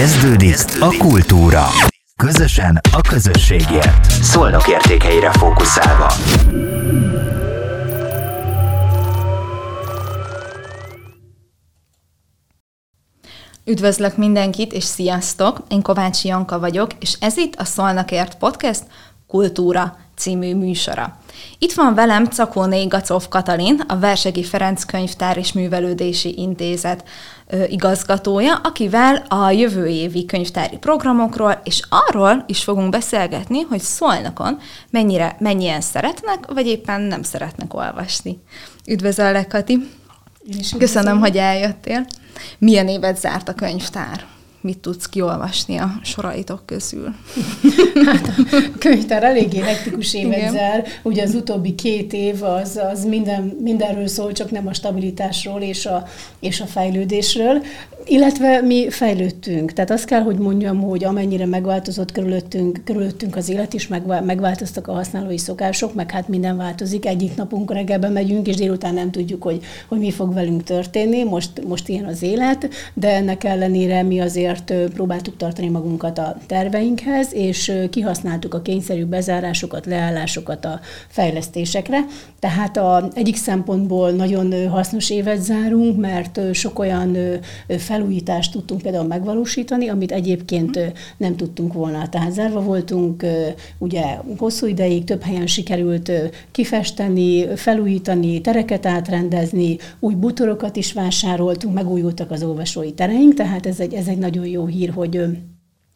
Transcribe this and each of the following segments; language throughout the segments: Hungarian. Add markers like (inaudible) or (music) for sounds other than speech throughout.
Kezdődik a kultúra. Közösen a közösségért. Szolnok értékeire fókuszálva. Üdvözlök mindenkit, és sziasztok! Én Kovácsi Janka vagyok, és ez itt a Szolnakért Podcast Kultúra című műsora. Itt van velem Cakóné Gacov Katalin, a Versegi Ferenc Könyvtár és Művelődési Intézet igazgatója, akivel a jövő évi könyvtári programokról, és arról is fogunk beszélgetni, hogy Szolnokon mennyire, mennyien szeretnek, vagy éppen nem szeretnek olvasni. Üdvözöllek, Kati! Köszönöm, hogy eljöttél. Milyen évet zárt a könyvtár? Mit tudsz kiolvasni a soraitok közül? Hát a könyvtár eléggé hektikus évet zár. Ugye az utóbbi két év az, az minden, mindenről szól, csak nem a stabilitásról és a, és a fejlődésről. Illetve mi fejlődtünk. Tehát azt kell, hogy mondjam, hogy amennyire megváltozott körülöttünk, körülöttünk az élet is, megváltoztak a használói szokások, meg hát minden változik. Egyik napunk reggelben megyünk, és délután nem tudjuk, hogy, hogy mi fog velünk történni. Most, most ilyen az élet, de ennek ellenére mi azért próbáltuk tartani magunkat a terveinkhez, és kihasználtuk a kényszerű bezárásokat, leállásokat a fejlesztésekre. Tehát a, egyik szempontból nagyon hasznos évet zárunk, mert sok olyan felújítást tudtunk például megvalósítani, amit egyébként nem tudtunk volna. Tehát zárva voltunk, ugye hosszú ideig több helyen sikerült kifesteni, felújítani, tereket átrendezni, új butorokat is vásároltunk, megújultak az olvasói tereink, tehát ez egy, ez egy nagyon jó hír, hogy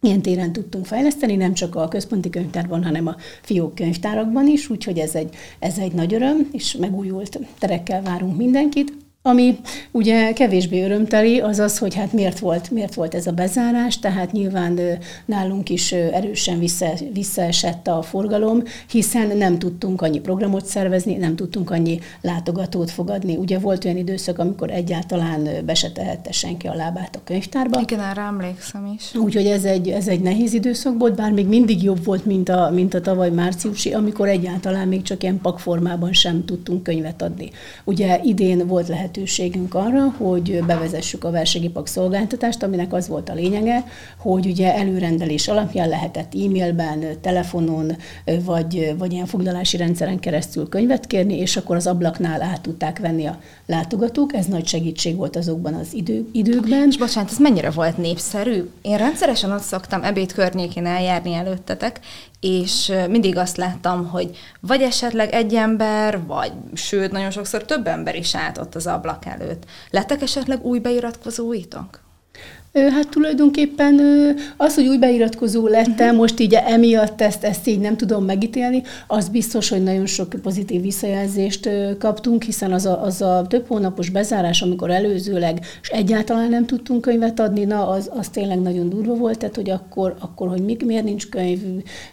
Ilyen téren tudtunk fejleszteni, nem csak a központi könyvtárban, hanem a fiók könyvtárakban is, úgyhogy ez egy, ez egy nagy öröm, és megújult terekkel várunk mindenkit. Ami ugye kevésbé örömteli, az az, hogy hát miért volt, miért volt ez a bezárás, tehát nyilván nálunk is erősen vissza, visszaesett a forgalom, hiszen nem tudtunk annyi programot szervezni, nem tudtunk annyi látogatót fogadni. Ugye volt olyan időszak, amikor egyáltalán be se tehette senki a lábát a könyvtárba. Igen, erre emlékszem is. Úgyhogy ez egy, ez egy nehéz időszak volt, bár még mindig jobb volt, mint a, mint a tavaly márciusi, amikor egyáltalán még csak ilyen pakformában sem tudtunk könyvet adni. Ugye idén volt lehet lehetőségünk arra, hogy bevezessük a versenyipak szolgáltatást, aminek az volt a lényege, hogy ugye előrendelés alapján lehetett e-mailben, telefonon, vagy, vagy ilyen foglalási rendszeren keresztül könyvet kérni, és akkor az ablaknál át tudták venni a látogatók. Ez nagy segítség volt azokban az idő, időkben. És bocsánat, ez mennyire volt népszerű? Én rendszeresen ott szoktam ebéd környékén eljárni előttetek, és mindig azt láttam, hogy vagy esetleg egy ember, vagy sőt, nagyon sokszor több ember is állt ott az ablak előtt. Lettek esetleg új beiratkozóitok? Hát tulajdonképpen az, hogy új beiratkozó lettem, uh-huh. most így emiatt ezt, ezt így nem tudom megítélni, az biztos, hogy nagyon sok pozitív visszajelzést kaptunk, hiszen az a, az a több hónapos bezárás, amikor előzőleg és egyáltalán nem tudtunk könyvet adni, na az, az tényleg nagyon durva volt, tehát hogy akkor, akkor hogy mi, miért nincs könyv,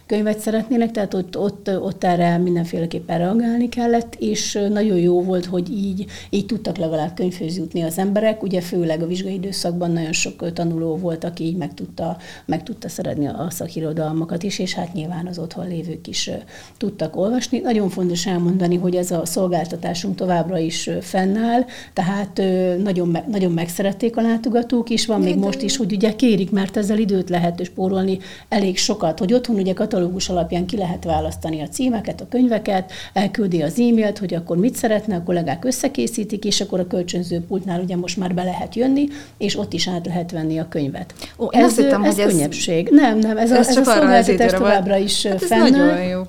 könyvet szeretnének, tehát ott, ott, ott erre mindenféleképpen reagálni kellett, és nagyon jó volt, hogy így, így tudtak legalább könyvhöz jutni az emberek, ugye főleg a vizsgai időszakban nagyon sok tanuló volt, aki így meg tudta, meg tudta szeretni a szakirodalmakat is, és hát nyilván az otthon lévők is tudtak olvasni. Nagyon fontos elmondani, hogy ez a szolgáltatásunk továbbra is fennáll, tehát nagyon, nagyon megszerették a látogatók is, van még most is, hogy ugye kérik, mert ezzel időt lehet spórolni elég sokat, hogy otthon ugye katalógus alapján ki lehet választani a címeket, a könyveket, elküldi az e-mailt, hogy akkor mit szeretne, a kollégák összekészítik, és akkor a kölcsönző pultnál ugye most már be lehet jönni, és ott is át lehet venni venni a könyvet. Ó, én ez, azt hittem, ez hogy ez könnyebbség. Nem, nem, ez, ez, a, ez a szolgáltatás továbbra is hát fennáll. nagyon jó.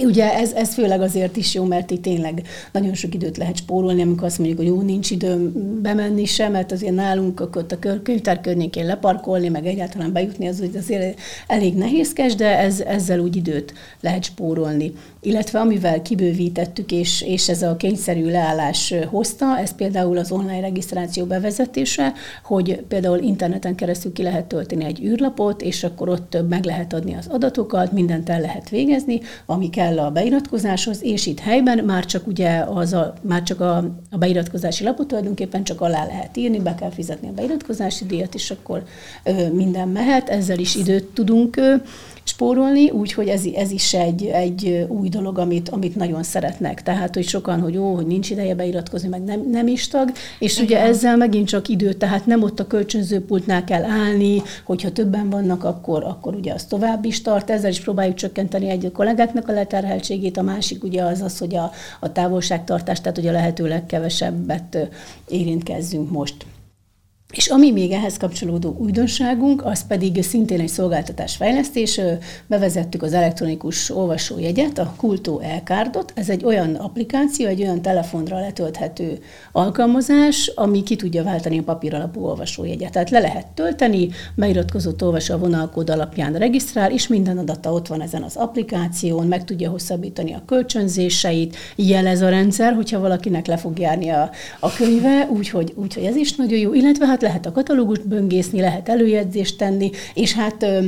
Ugye ez, ez főleg azért is jó, mert itt tényleg nagyon sok időt lehet spórolni, amikor azt mondjuk, hogy jó, nincs időm bemenni sem, mert azért nálunk ott a könyvtár környékén leparkolni, meg egyáltalán bejutni, az azért elég nehézkes, de ez, ezzel úgy időt lehet spórolni. Illetve amivel kibővítettük, és, és ez a kényszerű leállás hozta, ez például az online regisztráció bevezetése, hogy például interneten keresztül ki lehet tölteni egy űrlapot, és akkor ott meg lehet adni az adatokat, mindent el lehet végezni, ami kell a beiratkozáshoz, és itt helyben már csak ugye az a, már csak a, a beiratkozási lapot tulajdonképpen csak alá lehet írni, be kell fizetni a beiratkozási díjat, és akkor ö, minden mehet, ezzel is időt tudunk ö, spórolni, úgyhogy ez, ez is egy, egy új dolog, amit, amit nagyon szeretnek. Tehát, hogy sokan, hogy ó, hogy nincs ideje beiratkozni, meg nem, nem is tag, és Igen. ugye ezzel megint csak idő, tehát nem ott a kölcsönzőpultnál kell állni, hogyha többen vannak, akkor, akkor ugye az tovább is tart, ezzel is próbáljuk csökkenteni egy a kollégáknak a leterheltségét, a másik ugye az az, hogy a, a távolságtartás, tehát hogy a lehető legkevesebbet érintkezzünk most. És ami még ehhez kapcsolódó újdonságunk, az pedig szintén egy szolgáltatás fejlesztés. Bevezettük az elektronikus olvasójegyet, a Kultó Elkárdot. Ez egy olyan applikáció, egy olyan telefonra letölthető alkalmazás, ami ki tudja váltani a papíralapú olvasójegyet. Tehát le lehet tölteni, beiratkozott olvasó a vonalkód alapján regisztrál, és minden adata ott van ezen az applikáción, meg tudja hosszabbítani a kölcsönzéseit, jelez a rendszer, hogyha valakinek le fog járni a, a könyve, úgyhogy, úgyhogy ez is nagyon jó. Illetve hát lehet a katalógust böngészni, lehet előjegyzést tenni, és hát ö,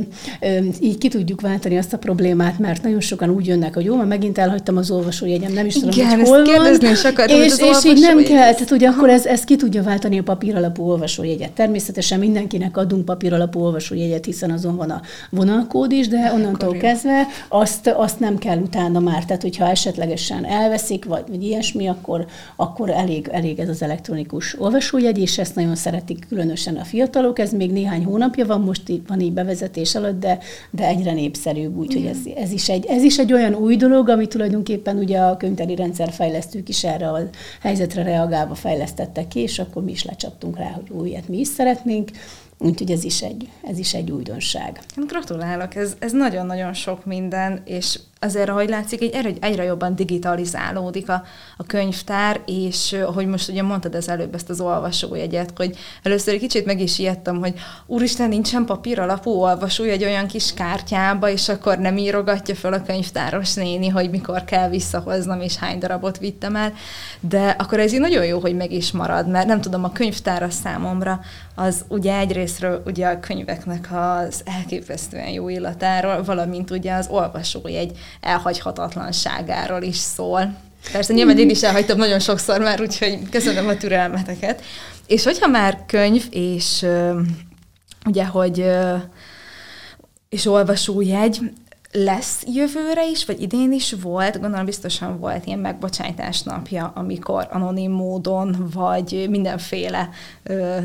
ö, így ki tudjuk váltani azt a problémát, mert nagyon sokan úgy jönnek, hogy jó, már megint elhagytam az olvasójegyem, nem is tudom, Igen, hogy hol van. Is akartam, és, és így nem kell, tehát ugye akkor ez, ez ki tudja váltani a papíralapú olvasójegyet. Természetesen mindenkinek adunk papíralapú olvasójegyet, hiszen azon van a vonalkód is, de onnantól akkor kezdve azt, azt nem kell utána már. Tehát, hogyha esetlegesen elveszik, vagy, vagy ilyesmi, akkor, akkor elég, elég ez az elektronikus olvasójegy, és ezt nagyon szeretik különösen a fiatalok, ez még néhány hónapja van, most itt van így bevezetés alatt, de, de egyre népszerűbb, úgyhogy ez, ez, is egy, ez is egy olyan új dolog, ami tulajdonképpen ugye a könyvtári rendszerfejlesztők is erre a helyzetre reagálva fejlesztettek ki, és akkor mi is lecsaptunk rá, hogy újat mi is szeretnénk. Úgyhogy ez is egy, ez is egy újdonság. Gratulálok, ez, ez nagyon-nagyon sok minden, és azért, ahogy látszik, egy egyre, egyre jobban digitalizálódik a, a könyvtár, és hogy most ugye mondtad az előbb ezt az olvasójegyet, hogy először egy kicsit meg is ijedtem, hogy úristen, nincsen papír alapú olvasójegy olyan kis kártyába, és akkor nem írogatja fel a könyvtáros néni, hogy mikor kell visszahoznom, és hány darabot vittem el, de akkor ez így nagyon jó, hogy meg is marad, mert nem tudom, a könyvtár a számomra az ugye egyrésztről ugye a könyveknek az elképesztően jó illatáról, valamint ugye az olvasójegy elhagyhatatlanságáról is szól. Persze nyilván én is elhagytam nagyon sokszor már, úgyhogy köszönöm a türelmeteket. És hogyha már könyv, és ugye, hogy és olvasójegy, lesz jövőre is, vagy idén is volt, gondolom biztosan volt ilyen megbocsájtás napja, amikor anonim módon, vagy mindenféle,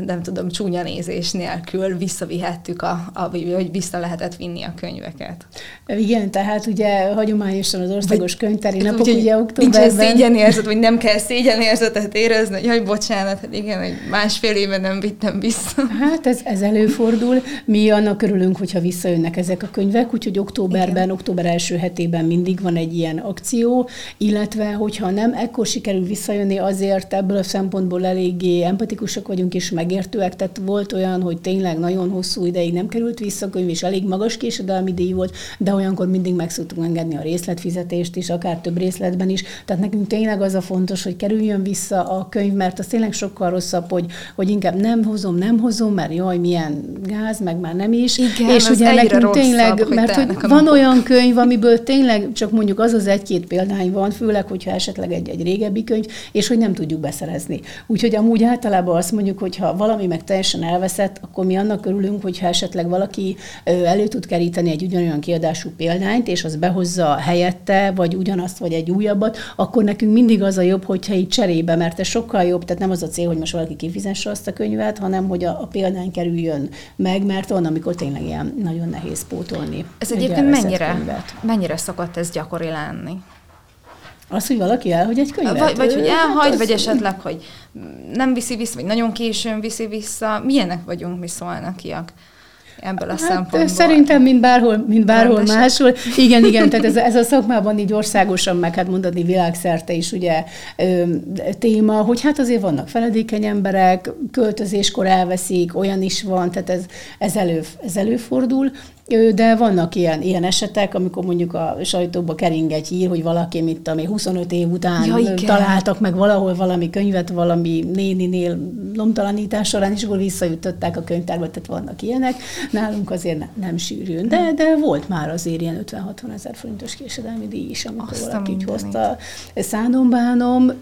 nem tudom, csúnya nézés nélkül visszavihettük, a, a, vagy vissza lehetett vinni a könyveket. Igen, tehát ugye hagyományosan az országos könyvtári napok úgy, ugye októberben... Nincs szégyenérzet, vagy nem kell szégyenérzetet érezni, hogy jaj, bocsánat, hát igen, hogy másfél éve nem vittem vissza. Hát ez, ez előfordul. Mi annak örülünk, hogyha visszajönnek ezek a könyvek, úgyhogy októberben évben, október első hetében mindig van egy ilyen akció, illetve hogyha nem, ekkor sikerül visszajönni, azért ebből a szempontból eléggé empatikusak vagyunk és megértőek, tehát volt olyan, hogy tényleg nagyon hosszú ideig nem került vissza könyv, és elég magas késedelmi díj volt, de olyankor mindig meg szoktunk engedni a részletfizetést is, akár több részletben is. Tehát nekünk tényleg az a fontos, hogy kerüljön vissza a könyv, mert az tényleg sokkal rosszabb, hogy, hogy inkább nem hozom, nem hozom, mert jaj, milyen gáz, meg már nem is. Igen, és ugye nekünk rosszabb, tényleg, mert hogy van olyan olyan könyv, amiből tényleg csak mondjuk az az egy-két példány van, főleg, hogyha esetleg egy, egy régebbi könyv, és hogy nem tudjuk beszerezni. Úgyhogy amúgy általában azt mondjuk, hogy ha valami meg teljesen elveszett, akkor mi annak örülünk, hogyha esetleg valaki elő tud keríteni egy ugyanolyan kiadású példányt, és az behozza helyette, vagy ugyanazt, vagy egy újabbat, akkor nekünk mindig az a jobb, hogyha így cserébe, mert ez sokkal jobb, tehát nem az a cél, hogy most valaki kifizesse azt a könyvet, hanem hogy a, a példány kerüljön meg, mert van, amikor tényleg ilyen nagyon nehéz pótolni. Ez egyébként mennyire mennyire, mennyire szokott ez gyakori lenni? Az, hogy valaki elhagy egy könyvet? Vagy, vagy hogy elhagy, hát vagy esetleg, hogy nem viszi vissza, vagy nagyon későn viszi vissza. Milyenek vagyunk mi szolnakiak? ebből a hát, szempontból. Szerintem, mint bárhol, mint bárhol Rendesen. máshol. Igen, igen, tehát ez, ez a szakmában így országosan, meg hát mondani világszerte is ugye ö, téma, hogy hát azért vannak feledékeny emberek, költözéskor elveszik, olyan is van, tehát ez, ez, elő, ez előfordul de vannak ilyen, ilyen esetek, amikor mondjuk a sajtóba kering egy hír, hogy valaki, mit ami 25 év után ja, találtak meg valahol valami könyvet, valami néninél lomtalanítás során, és akkor visszajutották a könyvtárba, tehát vannak ilyenek. Nálunk azért ne, nem sűrűn, de, de volt már azért ilyen 50-60 ezer forintos késedelmi díj is, amikor Azt valaki így hozta szánom-bánom,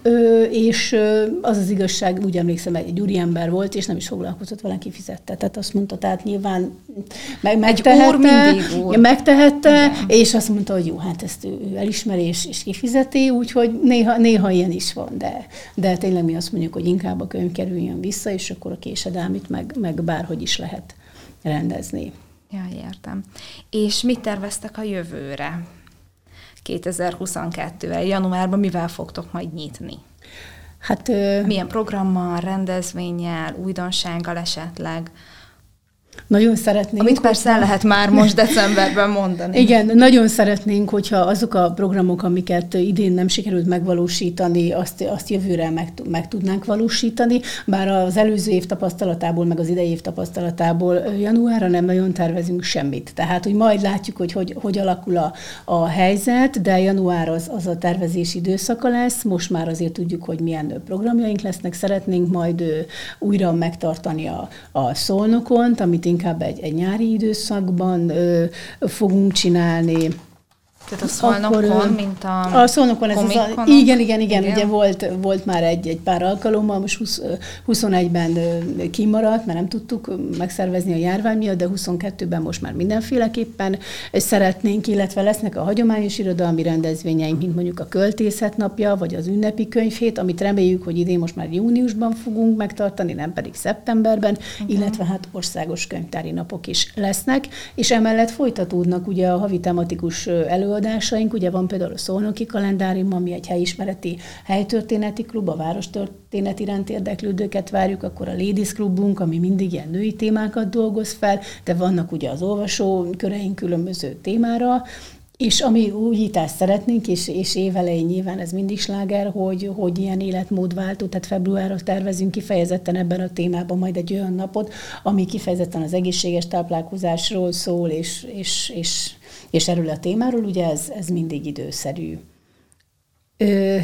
és az az igazság, úgy emlékszem, egy úriember volt, és nem is foglalkozott vele, kifizette. Tehát azt mondta, tehát nyilván meg, megtehet, megtehette, úr megtehette Igen. és azt mondta, hogy jó, hát ezt ő, ő elismeri és, és kifizeti, úgyhogy néha, néha ilyen is van, de, de tényleg mi azt mondjuk, hogy inkább a könyv kerüljön vissza, és akkor a késedelmit meg, meg bárhogy is lehet rendezni. Ja, értem. És mit terveztek a jövőre? 2022-el, januárban mivel fogtok majd nyitni? Hát, Milyen programmal, rendezvényel, újdonsággal esetleg? Nagyon szeretnénk. Amit persze hogyha... lehet már most decemberben mondani. (laughs) Igen, nagyon szeretnénk, hogyha azok a programok, amiket idén nem sikerült megvalósítani, azt, azt jövőre meg, meg tudnánk valósítani, bár az előző év tapasztalatából, meg az idei év tapasztalatából januárra nem nagyon tervezünk semmit. Tehát, hogy majd látjuk, hogy hogy, hogy alakul a, a helyzet, de január az, az a tervezési időszaka lesz, most már azért tudjuk, hogy milyen programjaink lesznek, szeretnénk majd újra megtartani a, a szolnokont, amit inkább egy, egy nyári időszakban ö, fogunk csinálni. Tehát a szolnokon, akkor, mint a A szolnokon, ez az a, igen, igen, igen, igen, ugye volt, volt már egy, egy pár alkalommal, most 20, 21-ben kimaradt, mert nem tudtuk megszervezni a járvány miatt, de 22-ben most már mindenféleképpen szeretnénk, illetve lesznek a hagyományos irodalmi rendezvényeink, mint mondjuk a költészet napja, vagy az ünnepi könyvhét, amit reméljük, hogy idén most már júniusban fogunk megtartani, nem pedig szeptemberben, uh-huh. illetve hát országos könyvtári napok is lesznek, és emellett folytatódnak ugye a havi tematikus előadások, előadásaink, ugye van például a Szolnoki kalendárium, ami egy helyismereti helytörténeti klub, a várostörténet iránt érdeklődőket várjuk, akkor a Ladies Clubunk, ami mindig ilyen női témákat dolgoz fel, de vannak ugye az olvasó köreink különböző témára, és ami újítást szeretnénk, és, és évelején nyilván ez mindig sláger, hogy, hogy ilyen életmódváltó, tehát februárra tervezünk kifejezetten ebben a témában majd egy olyan napot, ami kifejezetten az egészséges táplálkozásról szól, és, és, és és erről a témáról ugye ez, ez mindig időszerű.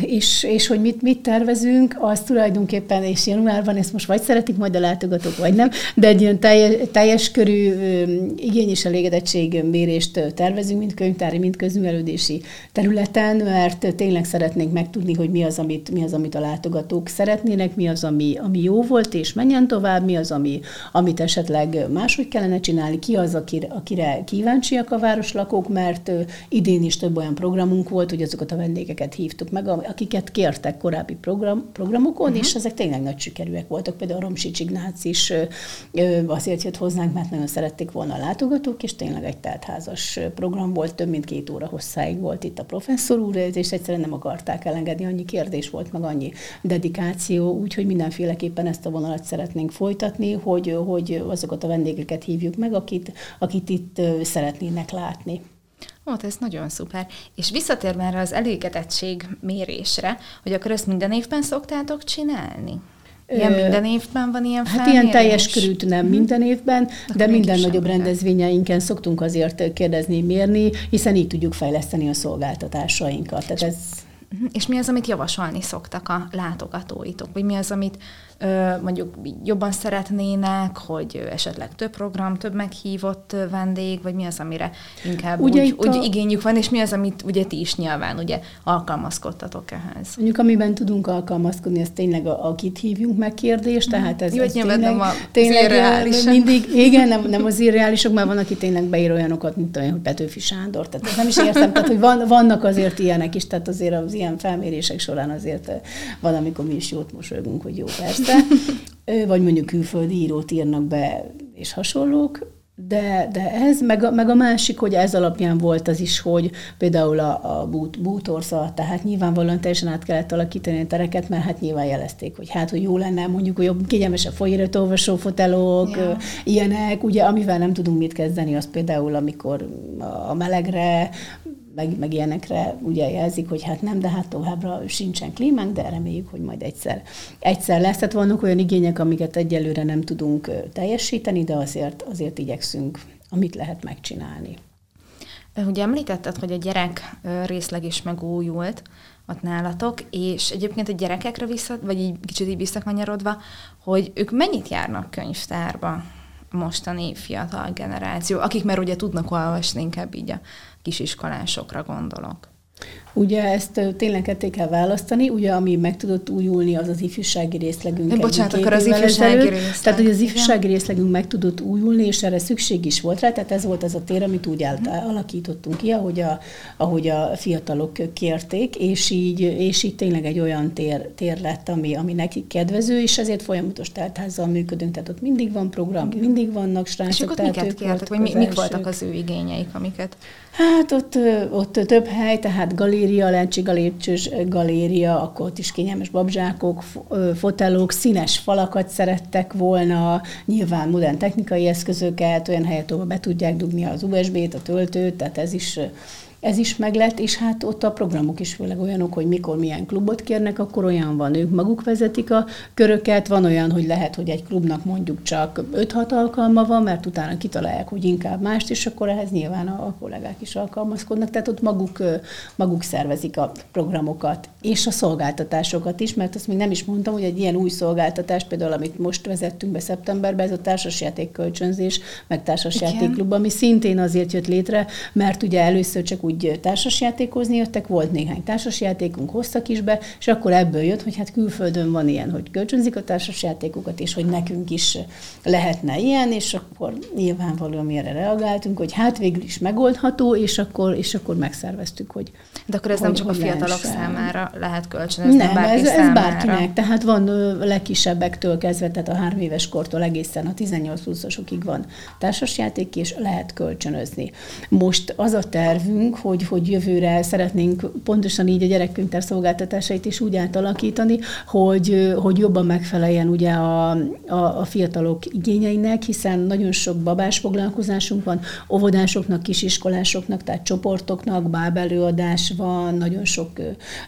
És, és hogy mit, mit tervezünk, az tulajdonképpen, és januárban ezt most vagy szeretik majd a látogatók, vagy nem, de egy ilyen teljes, teljes körű igény és elégedettség mérést tervezünk, mind könyvtári, mind közművelődési területen, mert tényleg szeretnénk megtudni, hogy mi az, amit, mi az, amit a látogatók szeretnének, mi az, ami, ami jó volt, és menjen tovább, mi az, ami, amit esetleg máshogy kellene csinálni, ki az, akire, akire kíváncsiak a városlakók, mert idén is több olyan programunk volt, hogy azokat a vendégeket hívtuk hívtuk meg, akiket kértek korábbi program, programokon, uh-huh. és ezek tényleg nagy sikerűek voltak. Például a Romsics Ignác is azért jött hozzánk, mert nagyon szerették volna a látogatók, és tényleg egy teltházas program volt, több mint két óra hosszáig volt itt a professzor úr, és egyszerűen nem akarták elengedni, annyi kérdés volt, meg annyi dedikáció, úgyhogy mindenféleképpen ezt a vonalat szeretnénk folytatni, hogy, hogy azokat a vendégeket hívjuk meg, akit, akit itt szeretnének látni. Ó, ez nagyon szuper. És visszatérve erre az elégedettség mérésre, hogy akkor ezt minden évben szoktátok csinálni? Ilyen minden évben van ilyen Hát ilyen teljes körült nem mhm. minden évben, Akkor de minden nagyobb minden. rendezvényeinken szoktunk azért kérdezni, mérni, hiszen így tudjuk fejleszteni a szolgáltatásainkat. Tehát ez... Mhm. És mi az, amit javasolni szoktak a látogatóitok? Vagy mi az, amit mondjuk jobban szeretnének, hogy esetleg több program, több meghívott vendég, vagy mi az, amire inkább ugye úgy, úgy a... igényük van, és mi az, amit ugye ti is nyilván ugye alkalmazkodtatok ehhez? Mondjuk amiben tudunk alkalmazkodni, ez tényleg a, akit hívjunk meg kérdés, mhm. tehát ez, Jó, ez tényleg, nem a, tényleg mindig, igen, nem, nem az irreálisok, mert van, aki tényleg beír olyanokat, mint olyan, hogy Petőfi Sándor, tehát nem is értem, tehát hogy van, vannak azért ilyenek is, tehát azért az ilyen felmérések során azért van, amikor mi is jót mosolygunk, hogy jó, persze, (laughs) vagy mondjuk külföldi írót írnak be, és hasonlók, de, de ez, meg a, meg a másik, hogy ez alapján volt az is, hogy például a, a bút, bútorsza, tehát nyilvánvalóan teljesen át kellett alakítani a tereket, mert hát nyilván jelezték, hogy hát, hogy jó lenne mondjuk, hogy jobb, kényelmesebb folyéret olvasó fotelok, ja. ilyenek, ugye, amivel nem tudunk mit kezdeni, az például, amikor a melegre meg, meg ilyenekre ugye jelzik, hogy hát nem, de hát továbbra sincsen klímánk, de reméljük, hogy majd egyszer, egyszer lesz. Tehát vannak olyan igények, amiket egyelőre nem tudunk teljesíteni, de azért, azért igyekszünk, amit lehet megcsinálni. Ugye említetted, hogy a gyerek részleg is megújult ott nálatok, és egyébként a gyerekekre vissza, vagy így kicsit így visszakanyarodva, hogy ők mennyit járnak könyvtárba? Mostani fiatal generáció, akik már ugye tudnak olvasni, inkább így a kisiskolásokra gondolok. Ugye ezt tényleg ketté kell választani, ugye ami meg tudott újulni, az az ifjúsági részlegünk. De bocsánat, akkor az ifjúsági részleg. Tehát, hogy az ifjúsági részlegünk meg tudott újulni, és erre szükség is volt rá, tehát ez volt az a tér, amit úgy állt, alakítottunk ki, ahogy a, ahogy a fiatalok kérték, és így, és így tényleg egy olyan tér, tér lett, ami, ami nekik kedvező, és ezért folyamatos teltházzal működünk, tehát ott mindig van program, mindig vannak srácok. És akkor miket kértek, vagy mik voltak az ő igényeik, amiket? Hát ott, ott több hely, tehát galéria, Lencsi galépcsős galéria, akkor ott is kényelmes babzsákok, fotelok, színes falakat szerettek volna, nyilván modern technikai eszközöket, olyan helyet, ahol be tudják dugni az USB-t, a töltőt, tehát ez is ez is meglett, és hát ott a programok is főleg olyanok, hogy mikor milyen klubot kérnek, akkor olyan van, ők maguk vezetik a köröket, van olyan, hogy lehet, hogy egy klubnak mondjuk csak 5-6 alkalma van, mert utána kitalálják, hogy inkább mást, és akkor ehhez nyilván a, a kollégák is alkalmazkodnak, tehát ott maguk, maguk szervezik a programokat, és a szolgáltatásokat is, mert azt még nem is mondtam, hogy egy ilyen új szolgáltatás, például amit most vezettünk be szeptemberben, ez a társasjáték kölcsönzés, meg társasjátékklub, ami szintén azért jött létre, mert ugye először csak úgy úgy társasjátékozni jöttek, volt néhány társasjátékunk, hoztak is be, és akkor ebből jött, hogy hát külföldön van ilyen, hogy kölcsönzik a társasjátékokat, és hogy nekünk is lehetne ilyen, és akkor nyilvánvalóan erre reagáltunk, hogy hát végül is megoldható, és akkor, és akkor megszerveztük, hogy De akkor ez hogy, nem csak a fiatalok lehessen. számára lehet kölcsönözni, Nem, ez, ez bárkinek, tehát van legkisebbektől kezdve, tehát a három éves kortól egészen a 18-20-asokig van társasjáték, és lehet kölcsönözni. Most az a tervünk, hogy, hogy jövőre szeretnénk pontosan így a gyerekkönyvtár szolgáltatásait is úgy átalakítani, hogy, hogy jobban megfeleljen ugye a, a, a fiatalok igényeinek, hiszen nagyon sok babás foglalkozásunk van, óvodásoknak, kisiskolásoknak, tehát csoportoknak, bábelőadás van, nagyon sok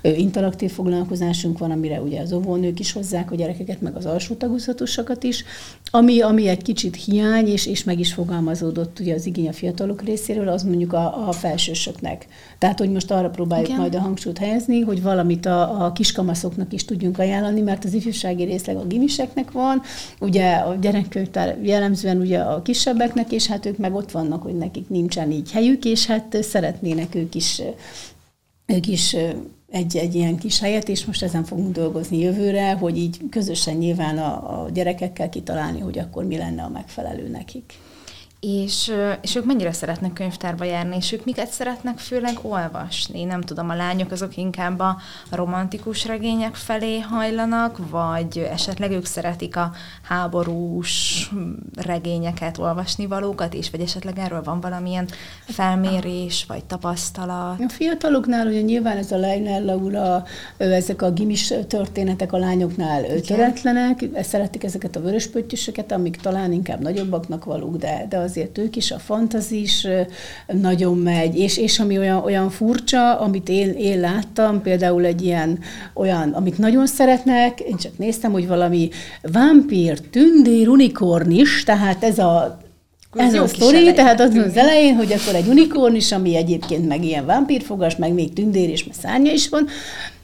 interaktív foglalkozásunk van, amire ugye az óvónők is hozzák a gyerekeket, meg az alsó tagozatosakat is, ami, ami egy kicsit hiány, és, és meg is fogalmazódott ugye az igény a fiatalok részéről, az mondjuk a, a felsősöknek lesznek. Tehát, hogy most arra próbáljuk Igen. majd a hangsúlyt helyezni, hogy valamit a, a kiskamaszoknak is tudjunk ajánlani, mert az ifjúsági részleg a gimiseknek van, ugye a gyerekkönyvtár jellemzően ugye a kisebbeknek, és hát ők meg ott vannak, hogy nekik nincsen így helyük, és hát szeretnének ők is, ők is egy, egy ilyen kis helyet, és most ezen fogunk dolgozni jövőre, hogy így közösen nyilván a, a gyerekekkel kitalálni, hogy akkor mi lenne a megfelelő nekik. És, és ők mennyire szeretnek könyvtárba járni, és ők miket szeretnek főleg olvasni? Nem tudom, a lányok azok inkább a romantikus regények felé hajlanak, vagy esetleg ők szeretik a háborús regényeket, olvasni valókat is, vagy esetleg erről van valamilyen felmérés, vagy tapasztalat? A fiataloknál ugye nyilván ez a Leiner Laura, ezek a gimis történetek a lányoknál töretlenek, szeretik ezeket a vöröspöttyösöket, amik talán inkább nagyobbaknak valók, de, de azért ők is, a fantazis nagyon megy, és, és ami olyan, olyan furcsa, amit én, én láttam, például egy ilyen olyan, amit nagyon szeretnek, én csak néztem, hogy valami vámpír, tündér, unikornis, tehát ez a ez a sztori, tehát az az elején, hogy akkor egy unikornis, ami egyébként meg ilyen vámpírfogas, meg még tündér és szárnya is van,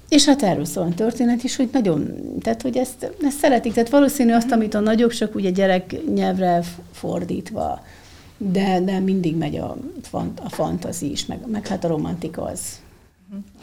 és hát erről szól a történet is, hogy nagyon, tehát hogy ezt, ezt szeretik. Tehát valószínű azt, amit a nagyok, csak ugye gyerek nyelvre fordítva de, de mindig megy a, fant, a fantazi is, meg, meg hát a romantika az,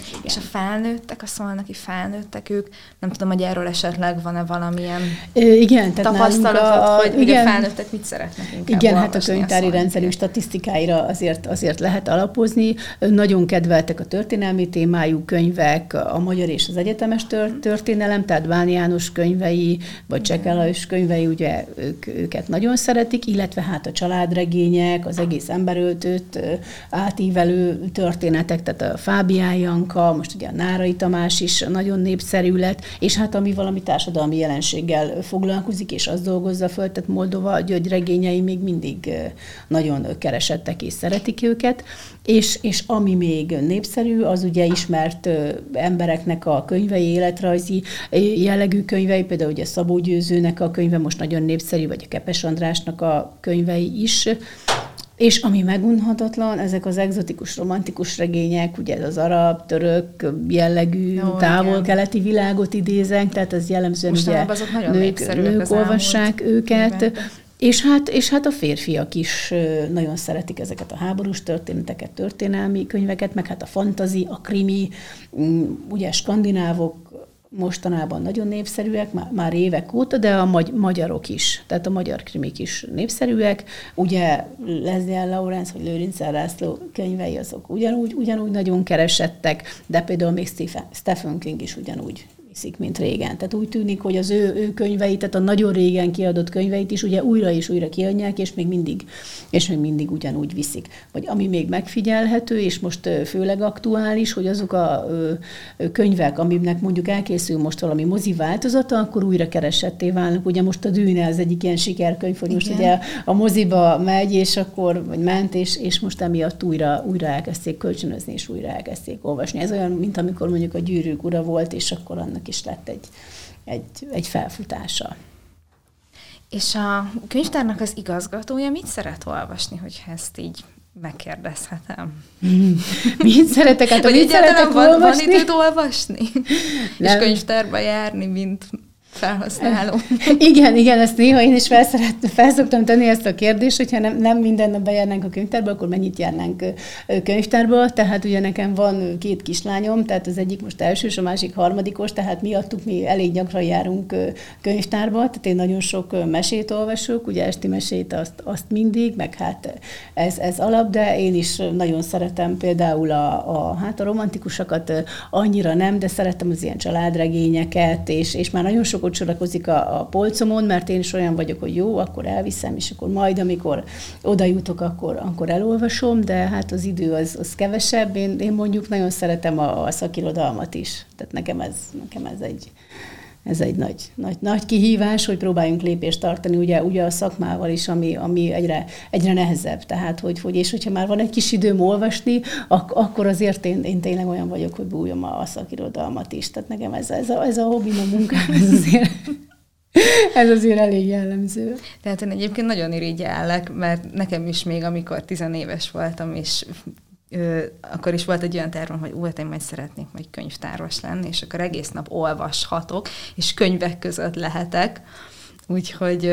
igen. És a felnőttek, a szolnaki felnőttek, ők, nem tudom, hogy erről esetleg van-e valamilyen igen, tehát tapasztalat, a, hogy, igen, hogy a felnőttek mit szeretnek inkább Igen, hát a könyvtári a rendszerünk statisztikáira azért, azért lehet alapozni. Nagyon kedveltek a történelmi témájú könyvek, a magyar és az egyetemes történelem, tehát Bán János könyvei, vagy Csekelajos könyvei, ugye ők, őket nagyon szeretik, illetve hát a családregények, az egész emberöltőt átívelő történetek, tehát a Fábiája, Janka, most ugye a Nárai Tamás is nagyon népszerű lett, és hát ami valami társadalmi jelenséggel foglalkozik, és azt dolgozza föl, tehát Moldova György regényei még mindig nagyon keresettek és szeretik őket, és, és ami még népszerű, az ugye ismert embereknek a könyvei, életrajzi jellegű könyvei, például ugye Szabó Győzőnek a könyve most nagyon népszerű, vagy a Kepes Andrásnak a könyvei is, és ami megunhatatlan, ezek az egzotikus, romantikus regények, ugye ez az arab, török jellegű, távol-keleti világot idézek, tehát ez jellemzően ugye nők, nők olvassák őket, És hát, és hát a férfiak is nagyon szeretik ezeket a háborús történeteket, történelmi könyveket, meg hát a fantazi, a krimi, ugye skandinávok mostanában nagyon népszerűek, már, már évek óta, de a magy- magyarok is, tehát a magyar krimik is népszerűek. Ugye Leslie Lawrence vagy Lőrinc László könyvei azok ugyanúgy, ugyanúgy nagyon keresettek, de például még Stephen, Stephen King is ugyanúgy viszik, mint régen. Tehát úgy tűnik, hogy az ő, ő könyveit, tehát a nagyon régen kiadott könyveit is ugye újra és újra kiadják, és még mindig, és még mindig ugyanúgy viszik. Vagy ami még megfigyelhető, és most főleg aktuális, hogy azok a könyvek, aminek mondjuk elkészül most valami mozi változata, akkor újra keresetté válnak. Ugye most a Dűne az egyik ilyen sikerkönyv, hogy most Igen. ugye a moziba megy, és akkor, vagy ment, és, és most emiatt újra, újra elkezdték kölcsönözni, és újra elkezdték olvasni. Ez olyan, mint amikor mondjuk a gyűrűk ura volt, és akkor annak annak is lett egy, egy, egy felfutása. És a könyvtárnak az igazgatója mit szeret olvasni, hogyha ezt így megkérdezhetem? (laughs) mit szeretek? Hát, Vagy mit szeretek van, olvasni? van időt olvasni? Nem. És könyvtárba járni, mint felhasználó. (laughs) igen, igen, ezt néha én is felszoktam tenni ezt a kérdést, hogyha nem, nem minden nap bejárnánk a könyvtárba, akkor mennyit járnánk könyvtárba. Tehát ugye nekem van két kislányom, tehát az egyik most elsős, a másik harmadikos, tehát miattuk mi elég gyakran járunk könyvtárba, tehát én nagyon sok mesét olvasok, ugye esti mesét azt, azt mindig, meg hát ez, ez alap, de én is nagyon szeretem például a, a, hát a romantikusakat annyira nem, de szeretem az ilyen családregényeket, és, és már nagyon sok ott sorakozik a, a polcomon, mert én is olyan vagyok, hogy jó, akkor elviszem, és akkor majd, amikor oda jutok, akkor, akkor elolvasom, de hát az idő az, az kevesebb. Én, én mondjuk nagyon szeretem a, a szakirodalmat is. Tehát nekem ez, nekem ez egy, ez egy nagy, nagy, nagy kihívás, hogy próbáljunk lépést tartani ugye, ugye a szakmával is, ami, ami egyre, egyre nehezebb. Tehát, hogy, hogy, és hogyha már van egy kis időm olvasni, ak- akkor azért én, én tényleg olyan vagyok, hogy bújom a, a szakirodalmat is. Tehát nekem ez, ez, a, ez a hobbim, a munkám, ez azért, ez azért elég jellemző. Tehát én egyébként nagyon irigyellek, mert nekem is még, amikor tizenéves voltam, és ö, akkor is volt egy olyan tervem, hogy úgy, hát én majd szeretnék majd könyvtáros lenni, és akkor egész nap olvashatok, és könyvek között lehetek. Úgyhogy... (laughs)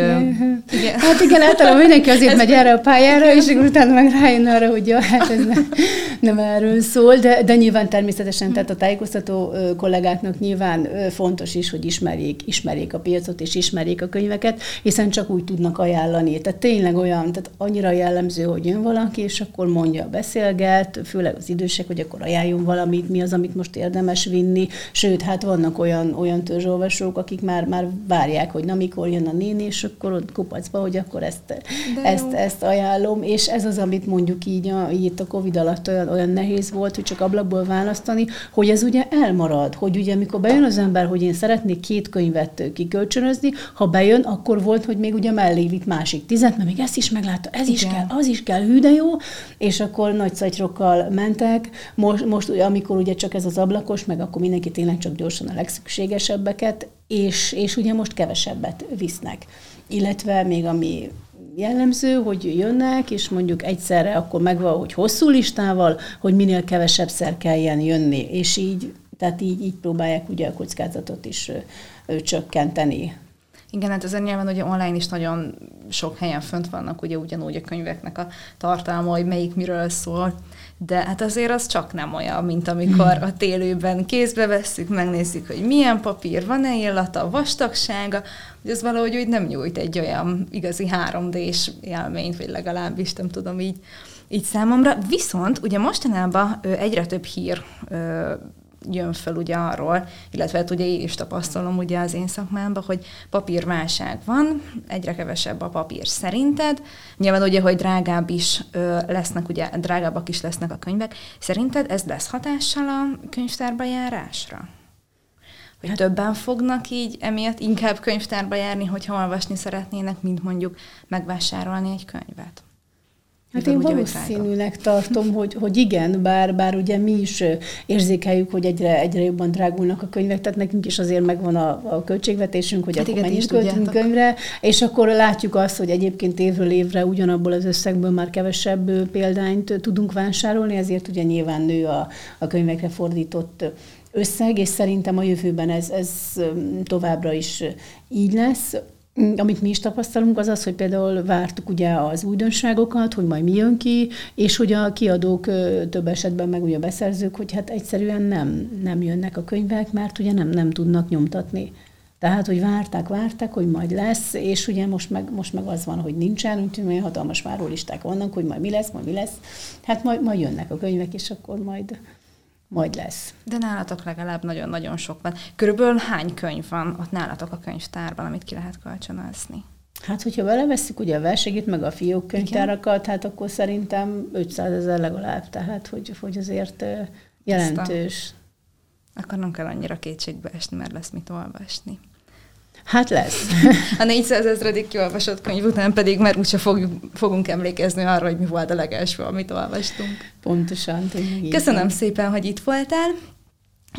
igen. (laughs) Hát igen, általában mindenki azért megy erre a pályára, és akkor utána meg rájön arra, hogy ja, hát ez nem, (laughs) nem erről szól, de, de nyilván természetesen, tehát a tájékoztató kollégáknak nyilván fontos is, hogy ismerjék, ismerjék a piacot, és ismerjék a könyveket, hiszen csak úgy tudnak ajánlani. Tehát tényleg olyan, tehát annyira jellemző, hogy jön valaki, és akkor mondja, beszélget, főleg az idősek, hogy akkor ajánljon valamit, mi az, amit most érdemes vinni. Sőt, hát vannak olyan, olyan törzsolvasók, akik már, már várják, hogy na mikor jön a néni, és akkor ott kupacba, hogy akkor ezt, ezt, ezt ajánlom, és ez az, amit mondjuk így, a, így a Covid alatt olyan, olyan nehéz volt, hogy csak ablakból választani, hogy ez ugye elmarad, hogy ugye amikor bejön az ember, hogy én szeretnék két könyvet kikölcsönözni, ha bejön, akkor volt, hogy még ugye mellé vitt másik tizet, mert még ezt is meglátta, ez Igen. is kell, az is kell, hű de jó, és akkor nagy szatyrokkal mentek, most, most amikor ugye csak ez az ablakos, meg akkor mindenki tényleg csak gyorsan a legszükségesebbeket, és, és ugye most kevesebbet visznek. Illetve még ami jellemző, hogy jönnek, és mondjuk egyszerre akkor megvan, hogy hosszú listával, hogy minél kevesebb szer kelljen jönni, és így, tehát így, így próbálják ugye a kockázatot is ö, csökkenteni. Igen, hát azért nyilván ugye online is nagyon sok helyen fönt vannak ugye ugyanúgy a könyveknek a tartalma, hogy melyik miről szól, de hát azért az csak nem olyan, mint amikor a télőben kézbe vesszük, megnézzük, hogy milyen papír, van-e illata, vastagsága, hogy ez valahogy úgy nem nyújt egy olyan igazi 3D-s élményt, vagy legalábbis nem tudom így, így számomra. Viszont ugye mostanában egyre több hír jön fel ugye arról, illetve hát ugye én is tapasztalom ugye az én szakmámban, hogy papírválság van, egyre kevesebb a papír szerinted. Nyilván ugye, hogy drágább is ö, lesznek, ugye drágábbak is lesznek a könyvek. Szerinted ez lesz hatással a könyvtárba járásra? Hogy hát, többen fognak így emiatt inkább könyvtárba járni, hogyha olvasni szeretnének, mint mondjuk megvásárolni egy könyvet? Hát én valószínűleg tartom, (laughs) hogy, hogy igen, bár, bár ugye mi is érzékeljük, hogy egyre, egyre jobban drágulnak a könyvek, tehát nekünk is azért megvan a, a költségvetésünk, hogy hát akkor mennyit költünk könyvre, és akkor látjuk azt, hogy egyébként évről évre ugyanabból az összegből már kevesebb példányt tudunk vásárolni, ezért ugye nyilván nő a, a könyvekre fordított összeg, és szerintem a jövőben ez, ez továbbra is így lesz. Amit mi is tapasztalunk, az az, hogy például vártuk ugye az újdonságokat, hogy majd mi jön ki, és hogy a kiadók több esetben, meg ugye a beszerzők, hogy hát egyszerűen nem, nem jönnek a könyvek, mert ugye nem, nem tudnak nyomtatni. Tehát, hogy várták, várták, hogy majd lesz, és ugye most meg, most meg az van, hogy nincsen, úgyhogy olyan hatalmas várólisták vannak, hogy majd mi lesz, majd mi lesz. Hát majd, majd jönnek a könyvek, és akkor majd, majd lesz. De nálatok legalább nagyon-nagyon sok van. Körülbelül hány könyv van ott nálatok a könyvtárban, amit ki lehet kölcsönözni? Hát, hogyha beleveszünk ugye a verségét, meg a fiók könyvtárakat, hát akkor szerintem 500 ezer legalább, tehát hogy, hogy azért jelentős. Akkor nem kell annyira kétségbe esni, mert lesz mit olvasni. Hát lesz. A 400 ezredik kiolvasott könyv után pedig már úgyse fog, fogunk emlékezni arra, hogy mi volt a legelső, amit olvastunk. Pontosan. Köszönöm szépen, hogy itt voltál,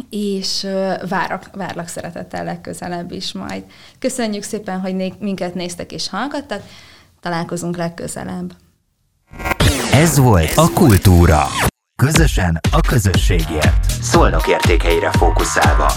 és várok, várlak szeretettel legközelebb is majd. Köszönjük szépen, hogy né- minket néztek és hallgattak. Találkozunk legközelebb. Ez volt a Kultúra. Közösen a közösségért. Szolnok értékeire fókuszálva.